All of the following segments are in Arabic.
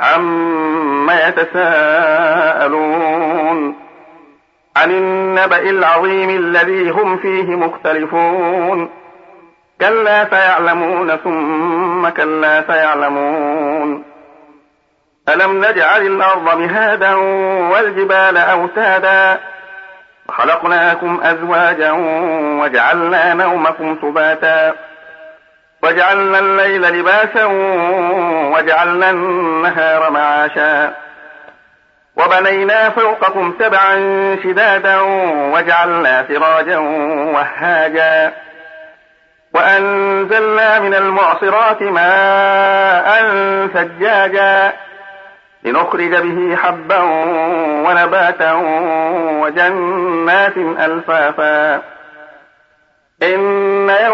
عم يتساءلون. عن النبأ العظيم الذي هم فيه مختلفون. كلا سيعلمون ثم كلا سيعلمون. ألم نجعل الأرض مهادا والجبال أوتادا. وخلقناكم أزواجا وجعلنا نومكم سباتا. وجعلنا الليل لباسا وجعلنا النهار معاشا. وبنينا فوقكم سبعا شدادا وجعلنا سراجا وهاجا. وأنزلنا من المعصرات ماء ثجاجا لنخرج به حبا ونباتا وجنات ألفافا. إن يوم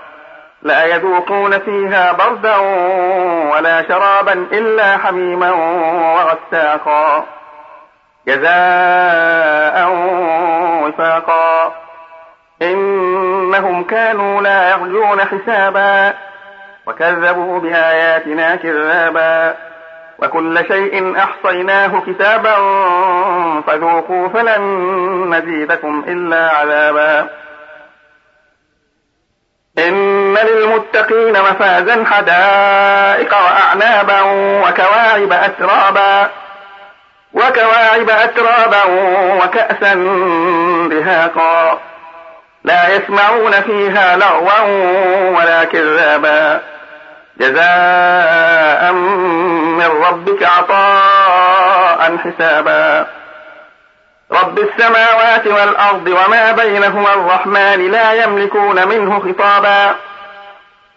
لا يذوقون فيها بردا ولا شرابا إلا حميما وغساقا جزاء وفاقا. إنهم كانوا لا يرجون حسابا وكذبوا بآياتنا كذابا. وكل شيء أحصيناه كتابا فذوقوا فلن نزيدكم إلا عذابا. للمتقين مفازا حدائق وأعنابا وكواعب أترابا وكواعب أترابا وكأسا بهاقا لا يسمعون فيها لغوا ولا كذابا. جزاء من ربك عطاء حسابا. رب السماوات والأرض وما بينهما الرحمن لا يملكون منه خطابا.